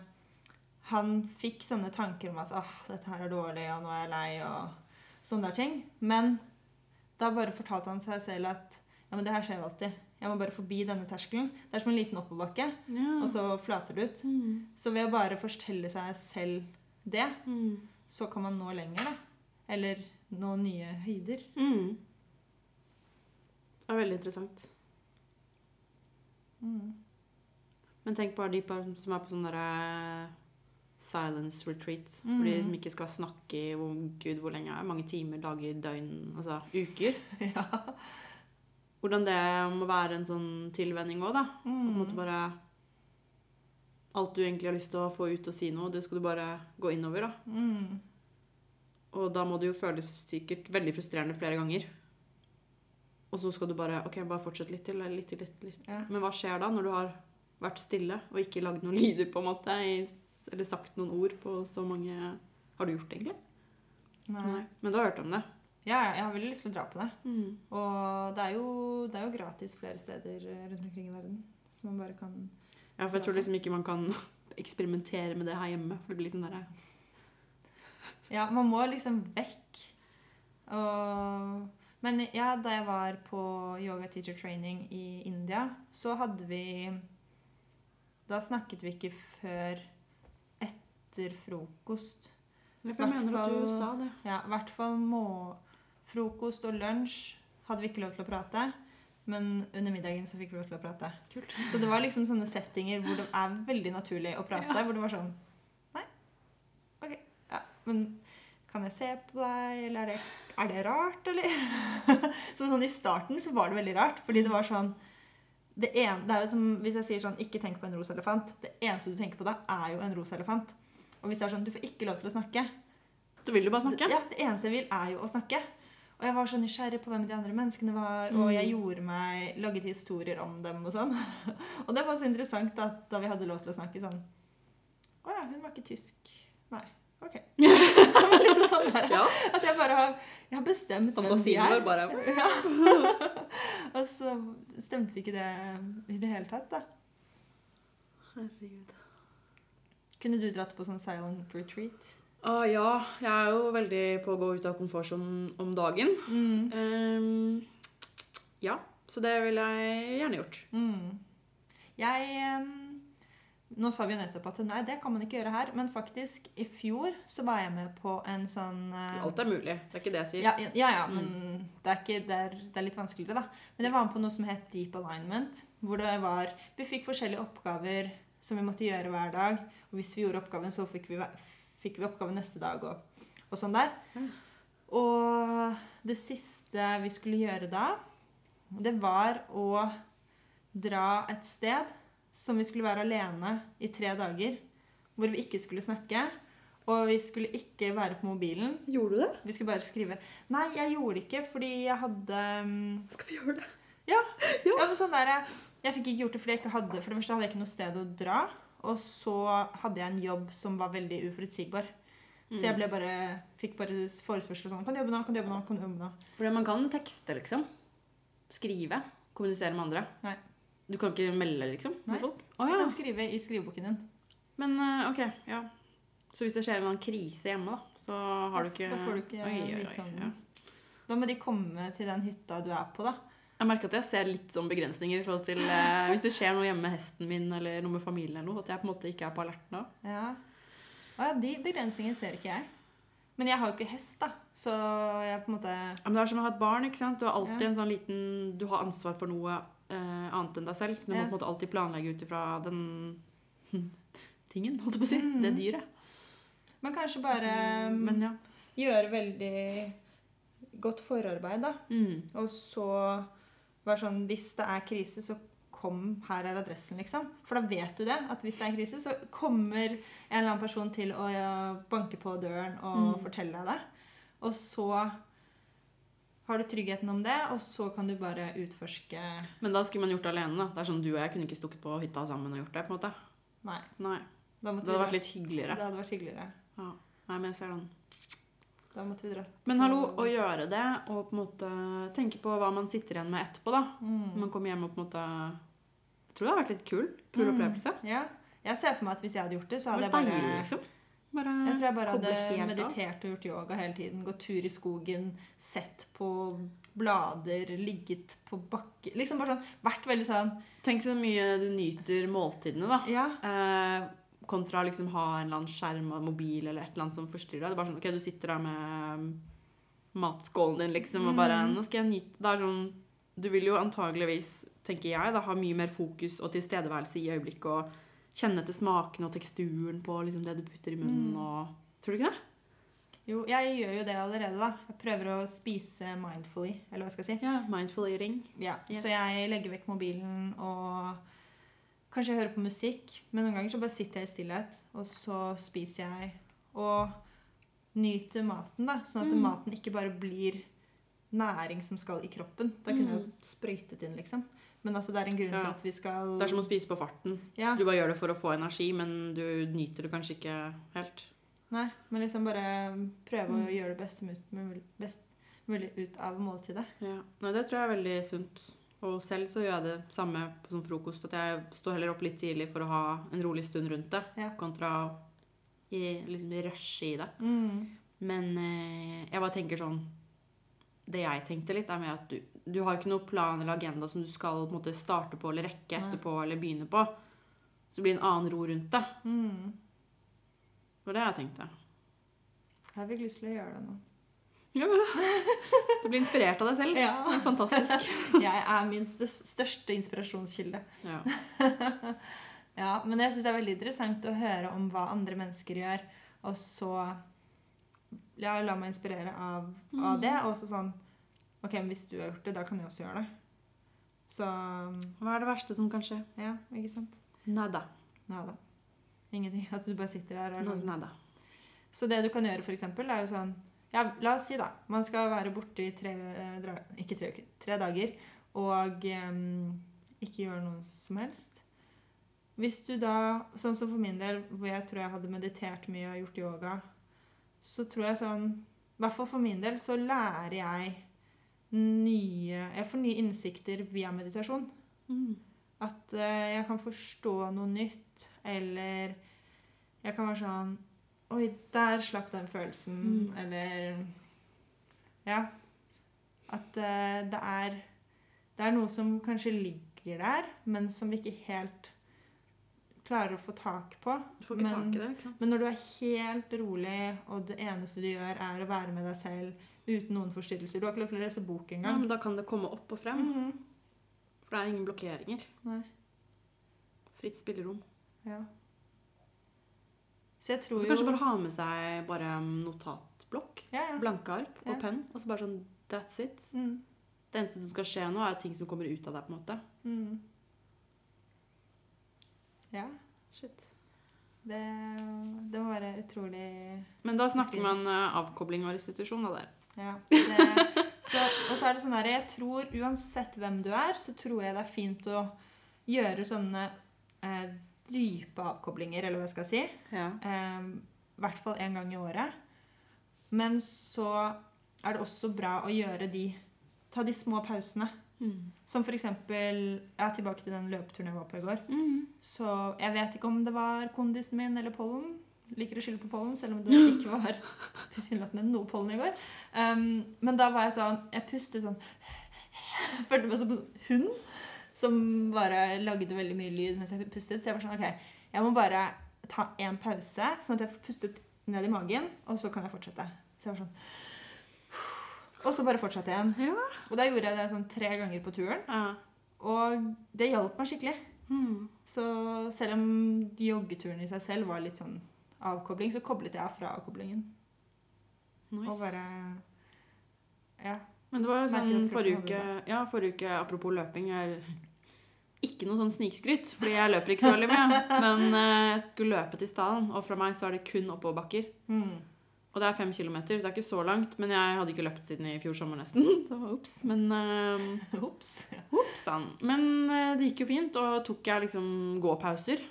han fikk sånne tanker om at åh, dette her er dårlig, og nå er jeg lei, og sånne der ting. Men da bare fortalte han seg selv at ja, men det her skjer jo alltid. Jeg må bare forbi denne terskelen. Det er som en liten oppoverbakke, Ja. og så flater det ut. Mm. Så ved å bare fortelle seg selv det, Hmm. Så kan man nå lenger, da. Eller nå nye høyder. Mm. Det er veldig interessant. Mm. Men tenk bare de som er på sånne derre silence retreats. Mm. Hvor de som ikke skal snakke i hvor, gud, hvor lenge er? Mange timer, dager, døgn, altså uker. ja. Hvordan det må være en sånn tilvenning òg, da. På en måte Mm. bare Alt du egentlig har lyst til å få ut og si noe, det skal du bare gå innover, da. Mm. Og da må det jo føles sikkert veldig frustrerende flere ganger. Og så skal du bare OK, bare fortsett litt til, litt til, litt til. Litt. Ja. Men hva skjer da, når du har vært stille og ikke lagd noen lyder, på en måte? Eller sagt noen ord på så mange Har du gjort det, egentlig? Nei. Men du har hørt om det? Ja, ja, jeg har veldig lyst til å dra på det. Mm. Og det er, jo, det er jo gratis flere steder rundt omkring i verden. Så man bare kan Ja, for jeg tror liksom ikke man kan eksperimentere med det her hjemme. For det blir liksom derre Ja, man må liksom vekk. Og, men ja, da jeg var på yoga teacher training i India, så hadde vi Da snakket vi ikke før etter frokost. For jeg mener at du sa det. Ja, i hvert fall må frokost og lunsj hadde vi ikke lov til å prate. Men under middagen så fikk vi lov til å prate. Kult. Så det var liksom sånne settinger hvor det er veldig naturlig å prate. Ja. Hvor det var sånn Nei. OK. Ja, men kan jeg se på deg, eller er det, er det rart, eller? så sånn i starten så var det veldig rart, fordi det var sånn det, en, det er jo som hvis jeg sier sånn Ikke tenk på en rosa elefant. Det eneste du tenker på da, er jo en rosa elefant. Og hvis det er sånn Du får ikke lov til å snakke. Da vil du bare snakke. Ja, det eneste jeg vil, er jo å snakke. Og jeg var så nysgjerrig på hvem de andre menneskene var, og Mm. jeg gjorde meg, laget historier om dem og sånn. Og det var så interessant at da vi hadde lov til å snakke sånn Å ja, hun var ikke tysk. Nei. Ok. Liksom sånn der, Ja. At jeg bare har, jeg har bestemt hvem de er. bare Ja. og så stemte ikke det i det hele tatt, da. Herregud. Kunne du dratt på sånn silent retreat? Ah, ja, jeg er jo veldig på å gå ut av komfortsonen om dagen. Mm. Um, ja, så det ville jeg gjerne gjort. Mm. Jeg um, Nå sa vi jo nettopp at nei, det kan man ikke gjøre her. Men faktisk, i fjor så var jeg med på en sånn uh, Alt er mulig. Det er ikke det jeg sier. ja, ja, ja, mm. men det er, ikke, det, er, det er litt vanskeligere, da. Men jeg var med på noe som het Deep Alignment. Hvor det var Vi fikk forskjellige oppgaver som vi måtte gjøre hver dag. Og hvis vi gjorde oppgaven, så fikk vi, fikk vi oppgave neste dag og, og sånn der. Mm. Og det siste vi skulle gjøre da, det var å dra et sted som vi skulle være alene i tre dager. Hvor vi ikke skulle snakke. Og vi skulle ikke være på mobilen. Gjorde du det? Vi skulle bare skrive. Nei, jeg gjorde ikke fordi jeg hadde mm, Skal vi gjøre det? Ja, men sånn der, Jeg fikk ikke gjort det fordi jeg ikke hadde For det første hadde jeg ikke noe sted å dra. Og så hadde jeg en jobb som var veldig uforutsigbar. Så jeg Mm. ble bare, fikk bare forespørsler sånn Kan du jobbe nå? Kan du jobbe nå? Kan du jobbe nå? Fordi man kan tekste, liksom. Skrive. Kommunisere med andre. Nei. Du kan ikke melde, liksom? Nei. Folk? Du Å ja. kan skrive i skriveboken din. Men eh, OK, ja. Så hvis det skjer en eller annen krise hjemme, da, så har du ikke da får du ikke vite om den. Da må de komme til den hytta du er på, da. Jeg merker at jeg ser litt sånn begrensninger i forhold til eh, hvis det skjer noe hjemme med hesten min eller noe med familien eller noe, at jeg på en måte ikke er på alerten da. Ja. Og ja, de begrensningene ser ikke jeg. Men jeg har jo ikke hest, da. Så jeg på en måte Ja, men det er som å ha et barn, ikke sant? Du har alltid Ja. en sånn liten Du har ansvar for noe eh, annet enn deg selv, så du må på en måte alltid planlegge ut ifra den tingen, holdt jeg på å si. Mm. Det dyret. Men kanskje bare Mm, Men ja. gjøre veldig godt forarbeid, da. Mm. Og så være sånn Hvis det er krise, så kom, her er adressen, liksom. For da vet du det. At hvis det er krise, så kommer en eller annen person til å banke på døren og Mm. fortelle deg det. Og så har du tryggheten om det, og så kan du bare utforske Men da skulle man gjort det alene. da. Det er sånn Du og jeg kunne ikke stukket på hytta sammen og gjort det. på en måte. Nei. Nei, Det hadde vært litt hyggeligere. Det hadde vært hyggeligere. Ja. Nei, men jeg ser den. Da måtte vi dratt Men hallo, å gjøre det og på en måte tenke på hva man sitter igjen med etterpå, da. mm. Man kommer hjem og på en måte Jeg tror det har vært litt kul. Kul Mm. opplevelse. Ja. Jeg ser for meg at hvis jeg hadde gjort det, så Det hadde jeg bare deilig, liksom. Bare Jeg tror jeg bare hadde meditert og gjort yoga hele tiden. Gått tur i skogen, sett på blader, ligget på bakke Liksom bare sånn Vært veldig sånn Tenk så mye du nyter måltidene, da. Ja. Eh, kontra liksom ha en eller annen skjerm og mobil eller et eller annet som forstyrrer deg. Det er bare sånn, ok, Du sitter der med um, matskålen din liksom, og bare Mm. Nå skal jeg nyte Det er sånn Du vil jo antageligvis, tenker jeg, da, ha mye mer fokus og tilstedeværelse i øyeblikket og kjenne til smaken og teksturen på liksom, det du putter i munnen Mm. og Tror du ikke det? Jo, jeg gjør jo det allerede, da. Jeg prøver å spise mindfully, eller hva skal jeg si. Ja. Mindful eating. Ja, Yes. Så jeg legger vekk mobilen og Kanskje jeg hører på musikk, men noen ganger så bare sitter jeg i stillhet, og så spiser jeg og nyter maten, da. Sånn at Mm. maten ikke bare blir næring som skal i kroppen. Da kunne jeg Mm. jo sprøytet inn, liksom. Men at det er en grunn til at vi skal Det er som å spise på farten. Ja. Du bare gjør det for å få energi, men du nyter det kanskje ikke helt. Nei, men liksom bare prøve Mm. å gjøre det mulig, best mulig ut av måltidet. Ja. Nei, det tror jeg er veldig sunt. Og selv så gjør jeg det samme på sånn frokost, at jeg står heller opp litt tidlig for å ha en rolig stund rundt det, Ja. kontra å i- liksom rushe i det. Mm. Men eh, jeg bare tenker sånn Det jeg tenkte litt, er mer at du, du har ikke noe plan eller agenda som du skal på en måte starte på eller rekke Nei. etterpå eller begynne på. Så blir det en annen ro rundt det. Mm. Det var det jeg tenkte. Jeg fikk lyst til å gjøre det nå. Du blir inspirert av deg selv. Ja. Det er fantastisk. Jeg er min største inspirasjonskilde. Ja. Ja, Men jeg syns det er veldig interessant å høre om hva andre mennesker gjør, og så ja, la meg inspirere av, av det. Og så sånn Ok, men hvis du har gjort det, da kan jeg også gjøre det. Så Hva er det verste som kan skje? ja, ikke sant? Nada. Nada. Ingenting. At du bare sitter der og Noe sånn. Nada. Så det du kan gjøre, for eksempel, er jo sånn Ja, la oss si, da. Man skal være borte i tre, eh, ikke tre uker, tre dager og um, ikke gjøre noe som helst. Hvis du da, sånn som for min del, hvor jeg tror jeg hadde meditert mye og gjort yoga, så tror jeg sånn I hvert fall for min del så lærer jeg nye Jeg får nye innsikter via meditasjon. Mm. At uh, jeg kan forstå noe nytt, eller jeg kan være sånn Oi, der slapp den følelsen. Mm. Eller Ja. At uh, det er Det er noe som kanskje ligger der, men som vi ikke helt klarer å få tak på. Du får ikke Men- tak i det, ikke sant? Men når du er helt rolig, og det eneste du gjør, er å være med deg selv uten noen forstyrrelser Du har ikke lov til å lese bok Ja, engang. men da kan det komme opp og frem. Mhm. For det er ingen blokkeringer. Nei. Fritt spillerom. Ja. Så jeg tror så jo kanskje bare ha med seg bare notatblokk, ja, ja. blanke ark og Ja. penn. Og så bare sånn That's it. Mm. Det eneste som skal skje nå, er ting som kommer ut av deg, på en måte. Mm. Ja. Shit. Det, det må være utrolig Men da snakker man uh, avkobling og restitusjon, da der. Ja. Det Så, og så er det sånn her, jeg tror uansett hvem du er, så tror jeg det er fint å gjøre sånne eh, dype avkoblinger, eller hva jeg skal si. Ja. Eh, I hvert fall én gang i året. Men så er det også bra å gjøre de Ta de små pausene. Mm. Som for eksempel Ja, tilbake til den løpeturen jeg var på i går. Mm. Så jeg vet ikke om det var kondisen min eller pollen. Liker å skylde på pollen, selv om det ikke var tilsynelatende noe pollen i går. Um, men da var jeg sånn Jeg pustet sånn Følte meg som en hund som bare lagde veldig mye lyd mens jeg pustet. Så jeg var sånn OK, jeg må bare ta en pause, sånn at jeg får pustet ned i magen, og så kan jeg fortsette. Så jeg var sånn Og så bare fortsatte jeg igjen. Ja. Og da gjorde jeg det sånn tre ganger på turen. ja. Og det hjalp meg skikkelig. Mm. Så selv om joggeturen i seg selv var litt sånn avkobling, så koblet jeg av fra avkoblingen. Nice. Og bare Ja. Men det var jo sånn forrige uke, ja, forrige uke, apropos løping er Ikke noe sånn snikskryt, fordi jeg løper ikke så veldig mye. Men eh, jeg skulle løpe til staden, og fra meg så er det kun oppoverbakker. Mm. Og det er fem kilometer, så det er ikke så langt. Men jeg hadde ikke løpt siden i fjor sommer, nesten. Det var ups, Men uh, Ups. Opsann. Men uh, det gikk jo fint, og tok jeg liksom gåpauser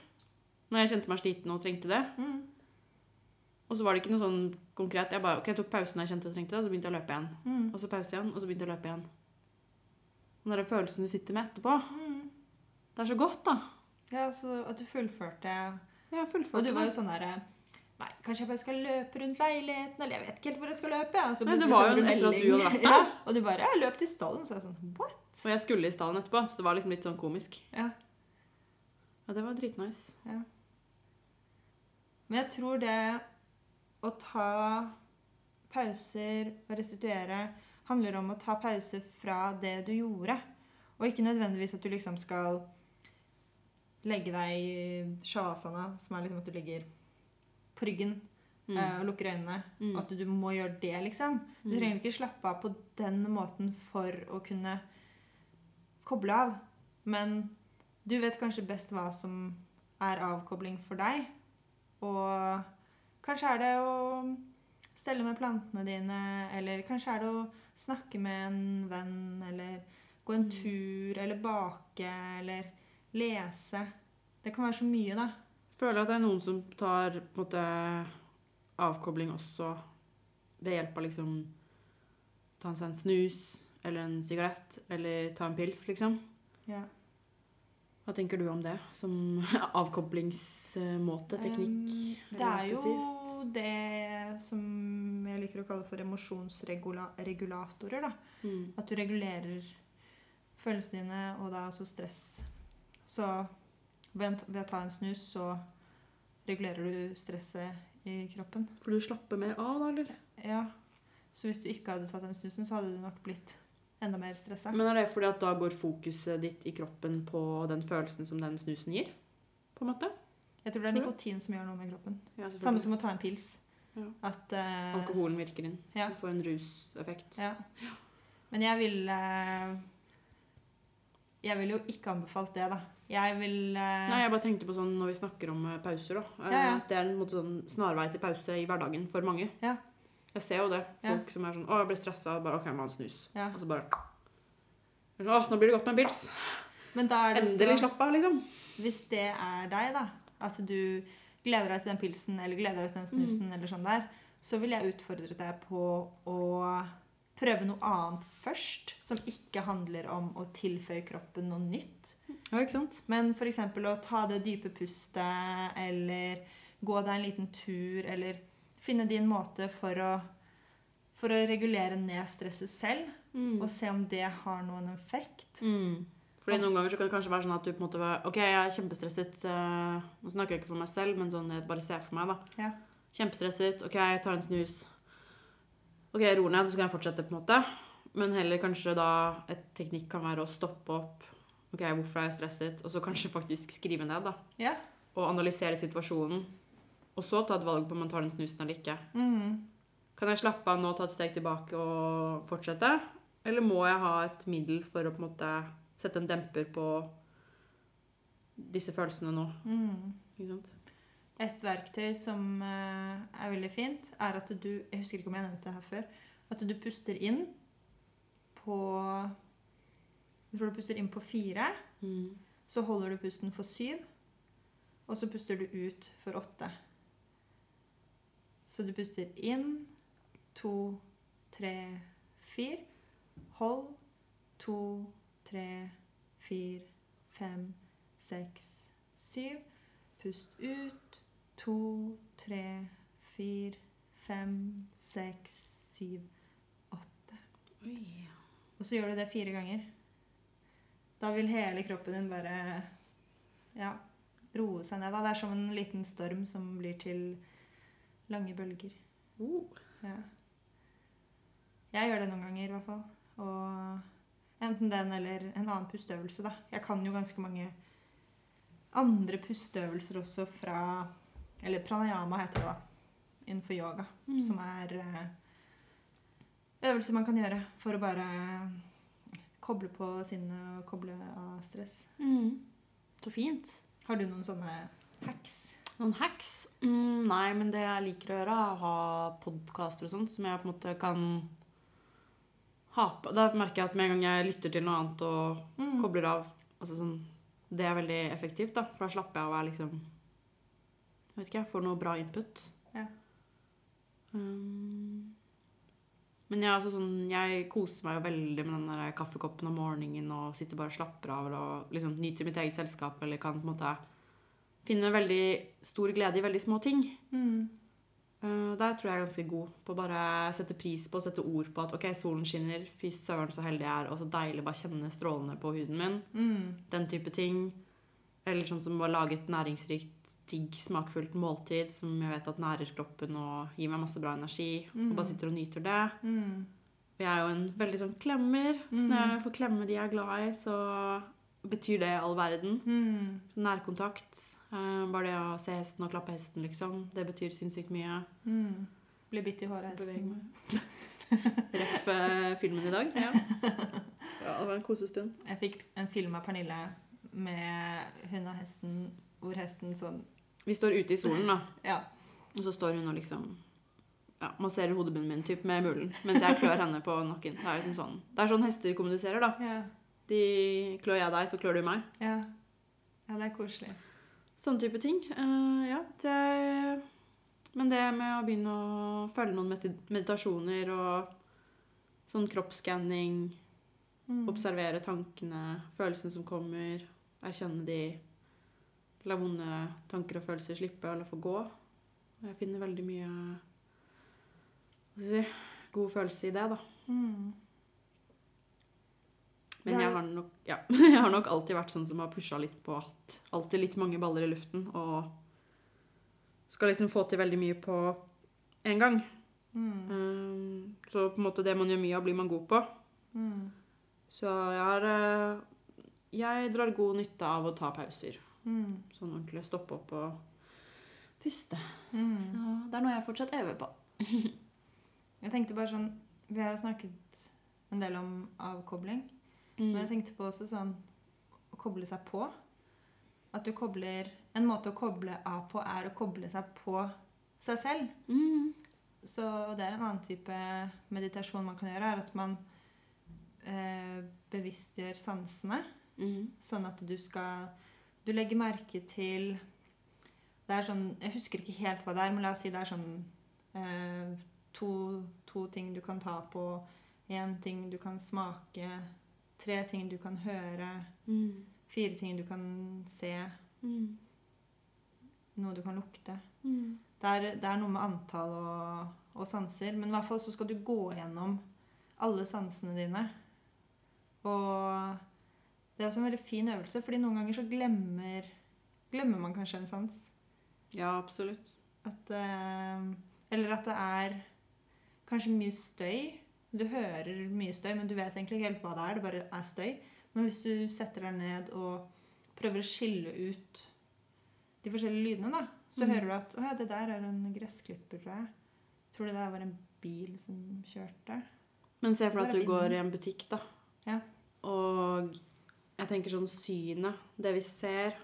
når jeg kjente meg sliten og trengte det. Mm. Og så var det ikke noe sånn konkret. Jeg bare, ok, jeg tok pause når jeg kjente jeg trengte det, så begynte jeg å løpe igjen. Mm. Og så pause igjen, og så begynte jeg å løpe igjen. Og den der følelsen du sitter med etterpå, Mm. Det er så godt, da. Ja, så at du fullførte Ja, fullførte. Og du var jo sånn derre Nei, kanskje jeg bare skal løpe rundt leiligheten, eller jeg vet ikke helt hvor jeg skal løpe. Ja. så Nei, det var jo etter at du hadde vært der. Ja, og du bare Jeg løp til stallen, så jeg sånn What? Og jeg skulle i stallen etterpå, så det var liksom litt sånn komisk. Ja. Ja, det var dritnice. Men jeg tror det å ta pauser og restituere handler om å ta pause fra det du gjorde. Og ikke nødvendigvis at du liksom skal legge deg i shavasana, som er liksom at du ligger på ryggen Mm. eh, og lukker øynene. Mm. Og at du må gjøre det, liksom. Du Mm. trenger ikke slappe av på den måten for å kunne koble av. Men du vet kanskje best hva som er avkobling for deg. Og kanskje er det å stelle med plantene dine, eller kanskje er det å snakke med en venn, eller gå en Mm. tur, eller bake, eller lese. Det kan være så mye, da. Føler at det er noen som tar måte avkobling også ved hjelp av liksom ta seg en snus eller en sigarett eller ta en pils, liksom. Ja. Hva tenker du om det som avkoblingsmåte, teknikk? Um, det er jo si? det som jeg liker å kalle for emosjonsregulatorer. da. Mm. At du regulerer følelsene dine, og da også stress. Så ved, ved å ta en snus, så regulerer du stresset i kroppen. For du slapper mer av, da, eller? Ja. Så hvis du ikke hadde tatt den snusen, så hadde du nok blitt enda mer stressa. Men er det fordi at da går fokuset ditt i kroppen på den følelsen som den snusen gir? På en måte? Jeg tror det er Tror nikotin som gjør noe med kroppen. Ja, Samme som å ta en pils. Ja. At uh, Alkoholen virker inn. ja. Du får en ruseffekt. Ja. Men jeg vil eh, Jeg vil jo ikke anbefalt det, da. Jeg vil uh... Nei, jeg bare tenkte på sånn når vi snakker om eh, pauser, da. eh, Ja, ja. Det er en måte sånn snarvei til pause i hverdagen for mange. Ja. Jeg ser jo det. Folk som er sånn 'Å, jeg ble stressa.' Bare 'OK, jeg må ha en snus'. ja. Og så bare 'Å, nå blir det godt med en pils'. Men da er det Endelig slapp av, liksom. Hvis det er deg, da, at du gleder deg til den pilsen eller gleder deg til den Mm. snusen, eller sånn der, så vil jeg utfordre deg på å prøve noe annet først, som ikke handler om å tilføye kroppen noe nytt. Ja, ikke sant? Men f.eks. å ta det dype pustet, eller gå deg en liten tur, eller finne din måte for å, for å regulere ned stresset selv, Mm. og se om det har noen effekt. Mm. Fordi Noen ganger så kan det kanskje være sånn at du på en måte var, OK, jeg er kjempestresset. eh, nå snakker jeg ikke for meg selv, men sånn jeg bare ser for meg, da. Ja. Kjempestresset. OK, jeg tar en snus. OK, roer ned, så kan jeg fortsette, på en måte. Men heller kanskje da et teknikk kan være å stoppe opp. OK, hvorfor er jeg stresset? Og så kanskje faktisk skrive ned, da. Ja. Og analysere situasjonen. Og så ta et valg på om man tar den snusen eller ikke. Mhm. Kan jeg slappe av nå, ta et steg tilbake og fortsette? Eller må jeg ha et middel for å på en måte sette en demper på disse følelsene nå? Mm. Ikke sant? Et verktøy som eh, er veldig fint, er at du Jeg husker ikke om jeg nevnte det her før. At du puster inn, på Jeg tror du puster inn på fire. Mm. Så holder du pusten for syv. Og så puster du ut for åtte. Så du puster inn to, tre, fire. Hold to, tre, fire, fem, seks, syv. Pust ut to, tre, fire, fem, seks, syv, åtte. Oi. Og så gjør du det fire ganger. Da vil hele kroppen din bare ja, roe seg ned. Da. Det er som en liten storm som blir til lange bølger. Oh. Ja. Jeg gjør det noen ganger, i hvert fall. Og enten den eller en annen pusteøvelse, da. Jeg kan jo ganske mange andre pusteøvelser også fra Eller pranayama heter det, da. Innenfor yoga. Mm. Som er eh, øvelser man kan gjøre for å bare koble på sinnet og koble av stress. Mm. Så fint. Har du noen sånne hacks? Noen hacks? Mm, nei, men det jeg liker å gjøre, er å ha podkaster og sånt som jeg på en måte kan ha på. Da merker jeg at med en gang jeg lytter til noe annet og Mm. kobler av altså sånn, Det er veldig effektivt, da. For da slapper jeg av å være liksom vet ikke, jeg får noe bra input. Ja. Um, men jeg, altså sånn, jeg koser meg jo veldig med den der kaffekoppen om morgenen og sitter bare og slapper av og liksom nyter mitt eget selskap eller kan på en måte finne veldig stor glede i veldig små ting. Mm. Uh, der tror jeg er ganske god på å bare sette pris på og sette ord på at ok, solen skinner, fy søren så heldig jeg er, og så deilig bare kjenne strålene på huden min. Mm. Den type ting. Eller sånn som å lage et næringsrikt, digg, smakfullt måltid som jeg vet at nærer kroppen og gir meg masse bra energi. Mm. Og bare sitter og nyter det. Mm. Jeg er jo en veldig sånn klemmer, så Mm. når jeg får klemme de jeg er glad i, så betyr det all verden. Mm. Nærkontakt. eh, bare det å se hesten og klappe hesten, liksom. Det betyr sinnssykt mye. Mm. Blir bitt i håret. av hesten. Ref eh, filmen i dag. Ja. ja, det var en kosestund. Jeg fikk en film av Pernille med hun og hesten, hvor hesten sånn Vi står ute i solen, da. Ja. Og så står hun og liksom ja, masserer hodebunnen min typ, med mulen, mens jeg klør henne på nakken. Det er liksom sånn Det er sånn hester kommuniserer, da. Ja. De klør jeg deg, så klør du meg. ja. Ja, det er koselig. Sånn type ting. Uh, ja, det Men det med å begynne å følge noen meditasjoner og sånn kroppsskanning, Mm. observere tankene, følelsene som kommer, erkjenne de, la vonde tanker og følelser slippe og la få gå. Jeg finner veldig mye si, god følelse i det, da. Mm. Men jeg har, nok, ja, jeg har nok alltid vært sånn som har pusha litt på at alltid litt mange baller i luften, og skal liksom få til veldig mye på en gang. Mm. Um, så på en måte det man gjør mye av, blir man god på. Mm. Så jeg har eh, Jeg drar god nytte av å ta pauser. Mm. Sånn ordentlig stoppe opp og puste. Mm. Så det er noe jeg fortsatt øver på. Jeg tenkte bare sånn Vi har jo snakket en del om avkobling. Mm. Men jeg tenkte på også sånn å koble seg på. At du kobler En måte å koble av på er å koble seg på seg selv. Mm. Så det er en annen type meditasjon man kan gjøre, er at man eh, bevisstgjør sansene. Mm. Sånn at du skal Du legger merke til Det er sånn Jeg husker ikke helt hva det er, men la oss si det er sånn eh, to, to ting du kan ta på, én ting du kan smake, tre ting du kan høre, Mm. fire ting du kan se, Mm. noe du kan lukte. Mm. Det er, det er noe med antall og, og sanser, men i hvert fall så skal du gå gjennom alle sansene dine. Og det er også en veldig fin øvelse, fordi noen ganger så glemmer, glemmer man kanskje en sans. Ja, absolutt. At, eh, eller at det er kanskje mye støy. Du hører mye støy, men du vet egentlig ikke helt hva det er. Det bare er støy. Men hvis du setter deg ned og prøver å skille ut de forskjellige lydene, da, så mm. hører du at å ja, det der er en gressklipper, tror jeg. Tror det der var en bil som kjørte. Men se for deg at du går i en butikk, da. Ja. Og jeg tenker sånn synet, det vi ser,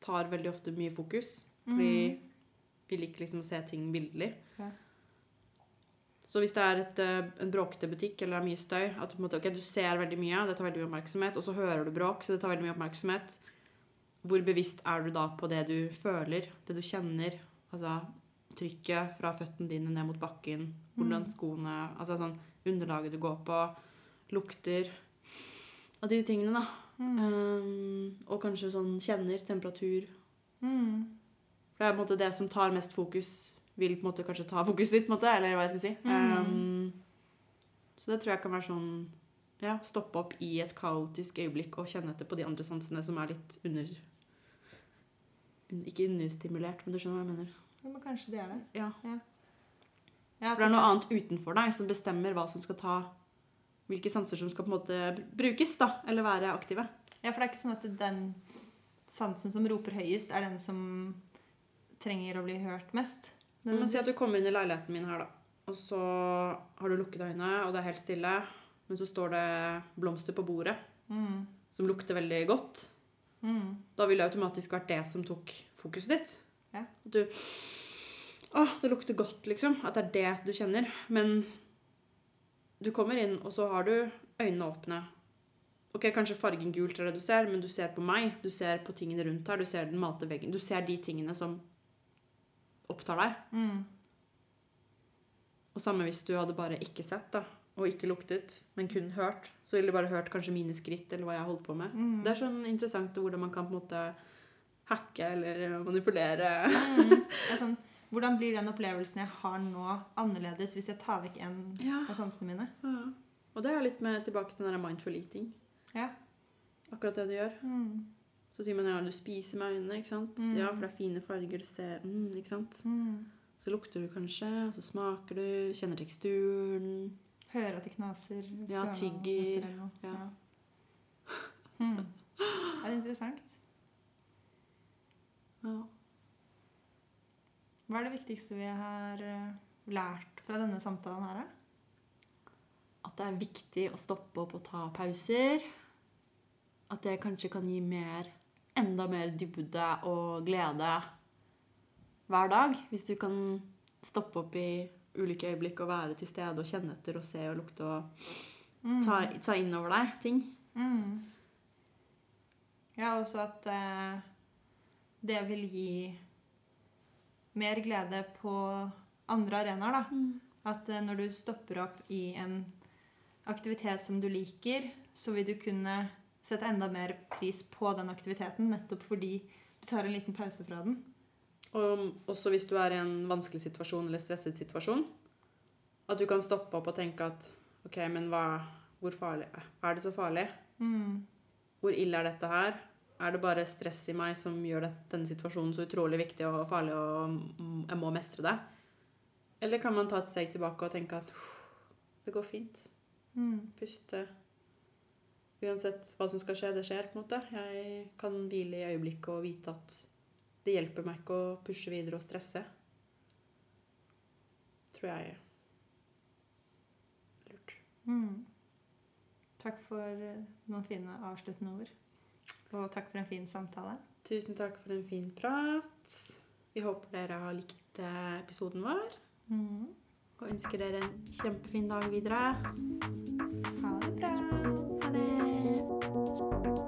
tar veldig ofte mye fokus. Fordi mm. vi liker liksom å se ting bildelig. Ja. Så hvis det er et, eh, en bråkete butikk eller det er mye støy, at du, på en måte, ok, du ser veldig mye, det tar veldig mye oppmerksomhet, og så hører du bråk, så det tar veldig mye oppmerksomhet. Hvor bevisst er du da på det du føler, det du kjenner? Altså trykket fra føttene dine ned mot bakken, hvordan Mm. skoene Altså sånn underlaget du går på, lukter Og de tingene, da. Mm. Um, og kanskje sånn kjenner, temperatur. Mm. For det er på en måte det som tar mest fokus, vil på en måte kanskje ta fokuset ditt, på en måte, eller hva jeg skal si. Um, så det tror jeg kan være sånn ja, stoppe opp i et kaotisk øyeblikk og kjenne etter på de andre sansene som er litt under Ikke understimulert, men du skjønner hva jeg mener. Ja, men kanskje det er det. Ja. Ja, For det er noe annet utenfor deg som bestemmer hva som skal ta Hvilke sanser som skal på en måte brukes, da, eller være aktive. Ja, for det er ikke sånn at den sansen som roper høyest, er den som trenger å bli hørt mest. Men Si at du kommer inn i leiligheten min her, da. Og så har du lukket øynene, og det er helt stille. Men så står det blomster på bordet mm. som lukter veldig godt. Mm. Da ville det automatisk vært det som tok fokuset ditt. Ja. At du Å, det lukter godt, liksom. At det er det du kjenner. Men du kommer inn, og så har du øynene åpne. Ok, Kanskje fargen gult er det du ser, men du ser på meg. Du ser på tingene rundt her. Du ser den malte veggen. Du ser de tingene som opptar deg. Mm. Og samme hvis du hadde bare ikke sett, da. Og ikke luktet, men kun hørt. Så ville du bare hørt kanskje mine skritt, eller hva jeg holdt på med. Mm. Det er sånn interessant hvordan man kan på en måte hacke eller manipulere. Mm. Det er sånn, hvordan blir den opplevelsen jeg har nå, annerledes hvis jeg tar vekk en Ja. av sansene mine? Ja. Og det er litt med tilbake til den der mindful eating. Ja. Akkurat det du gjør. Mm. Så sier man ja, du spiser med øynene, ikke sant? Mm. Ja, for det er fine farger, du ser mm, Ikke sant? Mm. Så lukter du kanskje, og så smaker du, kjenner teksturen. Hører at det knaser. Ja, tygger. Ja. Ja. Mm. Det er interessant. Ja. Hva er det viktigste vi har eh, lært fra denne samtalen her, da? At det er viktig å stoppe opp og ta pauser. At det kanskje kan gi mer, enda mer dybde og glede hver dag. Hvis du kan stoppe opp i ulike øyeblikk og være til stede og kjenne etter og se og lukte og Mm. ta, ta inn over deg ting. Mm. Ja, også at eh, det vil gi mer glede på andre arenaer, da. At eh, når du stopper opp i en aktivitet som du liker, så vil du kunne sette enda mer pris på den aktiviteten, nettopp fordi du tar en liten pause fra den. Og også hvis du er i en vanskelig situasjon eller stresset situasjon. At du kan stoppe opp og tenke at OK, men hva, hvor farlig er det så farlig? Mm. Hvor ille er dette her? Er det bare stress i meg som gjør det, denne situasjonen så utrolig viktig og farlig, og jeg må mestre det? Eller kan man ta et steg tilbake og tenke at det går fint. Mm. Puste. Uansett hva som skal skje, det skjer. på en måte. Jeg kan hvile i øyeblikket og vite at det hjelper meg ikke å pushe videre og stresse. Tror jeg er lurt. Mm. Takk for eh, noen fine avsluttende ord. Og takk for en fin samtale. Tusen takk for en fin prat. Vi håper dere har likt eh, episoden vår. Mm. Og ønsker dere en kjempefin dag videre. Ha det bra. Ha det.